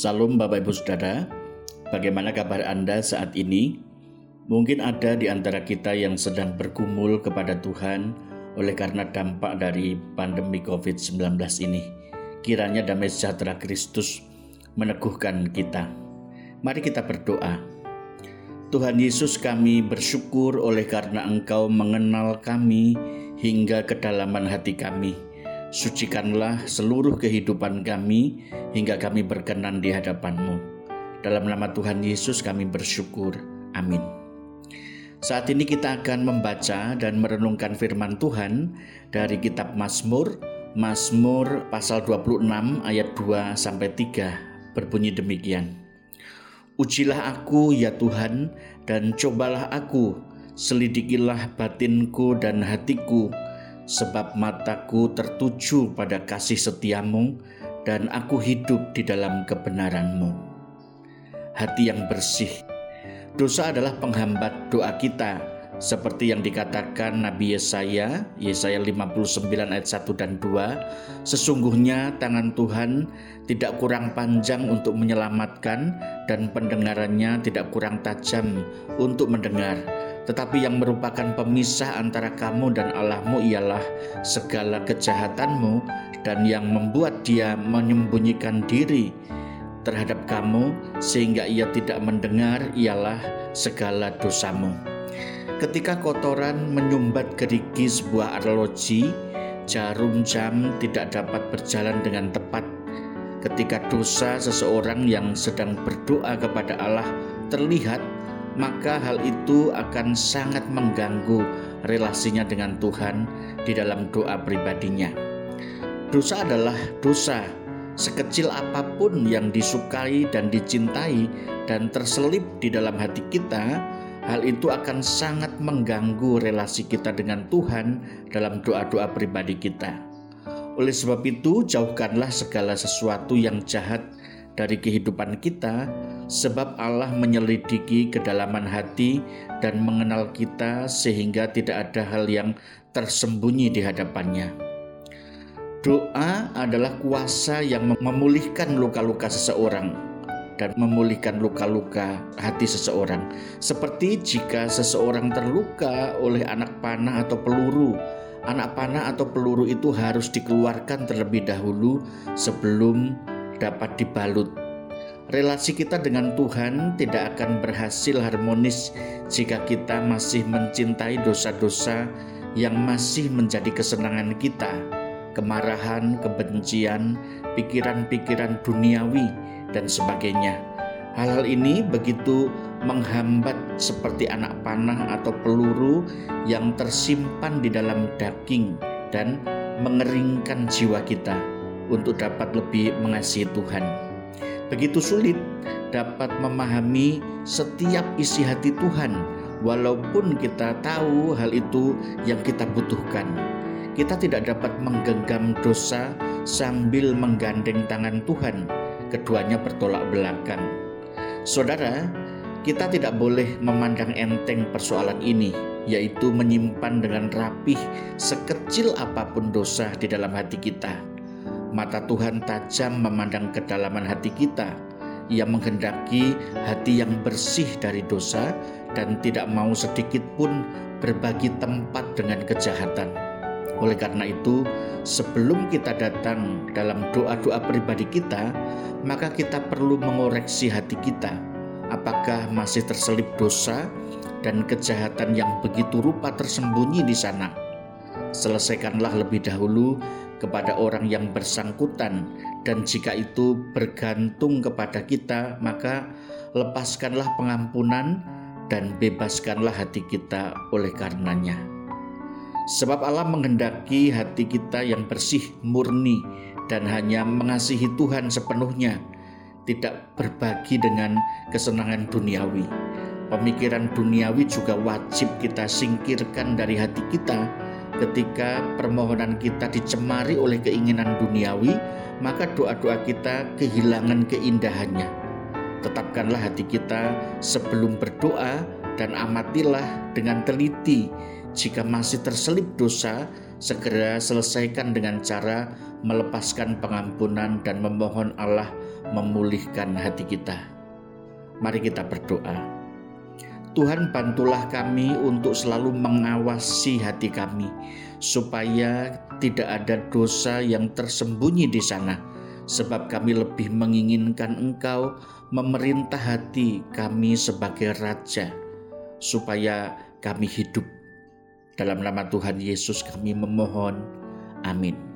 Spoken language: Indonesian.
Salam Bapak Ibu Saudara, bagaimana kabar Anda saat ini? Mungkin ada di antara kita yang sedang bergumul kepada Tuhan oleh karena dampak dari pandemi COVID-19 ini. Kiranya damai sejahtera Kristus meneguhkan kita. Mari kita berdoa. Tuhan Yesus kami bersyukur oleh karena Engkau mengenal kami hingga kedalaman hati kami Sucikanlah seluruh kehidupan kami hingga kami berkenan di hadapan-Mu. Dalam nama Tuhan Yesus kami bersyukur. Amin. Saat ini kita akan membaca dan merenungkan firman Tuhan dari kitab Mazmur, Mazmur pasal 26 ayat 2 sampai 3 berbunyi demikian. Ujilah aku ya Tuhan dan cobalah aku, selidikilah batinku dan hatiku, sebab mataku tertuju pada kasih setiamu dan aku hidup di dalam kebenaranmu. Hati yang bersih. Dosa adalah penghambat doa kita, seperti yang dikatakan Nabi Yesaya, Yesaya 59 ayat 1 dan 2, sesungguhnya tangan Tuhan tidak kurang panjang untuk menyelamatkan dan pendengarannya tidak kurang tajam untuk mendengar tetapi yang merupakan pemisah antara kamu dan Allahmu ialah segala kejahatanmu dan yang membuat dia menyembunyikan diri terhadap kamu sehingga ia tidak mendengar ialah segala dosamu. Ketika kotoran menyumbat gerigi sebuah arloji, jarum jam tidak dapat berjalan dengan tepat. Ketika dosa seseorang yang sedang berdoa kepada Allah terlihat maka hal itu akan sangat mengganggu relasinya dengan Tuhan di dalam doa pribadinya. Dosa adalah dosa, sekecil apa pun yang disukai dan dicintai dan terselip di dalam hati kita, hal itu akan sangat mengganggu relasi kita dengan Tuhan dalam doa-doa pribadi kita. Oleh sebab itu, jauhkanlah segala sesuatu yang jahat dari kehidupan kita, sebab Allah menyelidiki kedalaman hati dan mengenal kita, sehingga tidak ada hal yang tersembunyi di hadapannya. Doa adalah kuasa yang memulihkan luka-luka seseorang dan memulihkan luka-luka hati seseorang. Seperti jika seseorang terluka oleh anak panah atau peluru, anak panah atau peluru itu harus dikeluarkan terlebih dahulu sebelum dapat dibalut. Relasi kita dengan Tuhan tidak akan berhasil harmonis jika kita masih mencintai dosa-dosa yang masih menjadi kesenangan kita, kemarahan, kebencian, pikiran-pikiran duniawi, dan sebagainya. Hal-hal ini begitu menghambat seperti anak panah atau peluru yang tersimpan di dalam daging dan mengeringkan jiwa kita untuk dapat lebih mengasihi Tuhan. Begitu sulit dapat memahami setiap isi hati Tuhan, walaupun kita tahu hal itu yang kita butuhkan. Kita tidak dapat menggenggam dosa sambil menggandeng tangan Tuhan, keduanya bertolak belakang. Saudara, kita tidak boleh memandang enteng persoalan ini, yaitu menyimpan dengan rapih sekecil apa pun dosa di dalam hati kita Mata Tuhan tajam memandang kedalaman hati kita. Ia menghendaki hati yang bersih dari dosa dan tidak mau sedikit pun berbagi tempat dengan kejahatan. Oleh karena itu, sebelum kita datang dalam doa-doa pribadi kita, maka kita perlu mengoreksi hati kita. Apakah masih terselip dosa dan kejahatan yang begitu rupa tersembunyi di sana? Selesaikanlah lebih dahulu kepada orang yang bersangkutan, dan jika itu bergantung kepada kita, maka lepaskanlah pengampunan dan bebaskanlah hati kita oleh karenanya. Sebab Allah menghendaki hati kita yang bersih, murni, dan hanya mengasihi Tuhan sepenuhnya, tidak berbagi dengan kesenangan duniawi. Pemikiran duniawi juga wajib kita singkirkan dari hati kita ketika permohonan kita dicemari oleh keinginan duniawi, maka doa-doa kita kehilangan keindahannya. Tetapkanlah hati kita sebelum berdoa dan amatilah dengan teliti. Jika masih terselip dosa, segera selesaikan dengan cara melepaskan pengampunan dan memohon Allah memulihkan hati kita. Mari kita berdoa. Tuhan bantulah kami untuk selalu mengawasi hati kami supaya tidak ada dosa yang tersembunyi di sana. Sebab kami lebih menginginkan Engkau memerintah hati kami sebagai raja supaya kami hidup. Dalam nama Tuhan Yesus kami memohon. Amin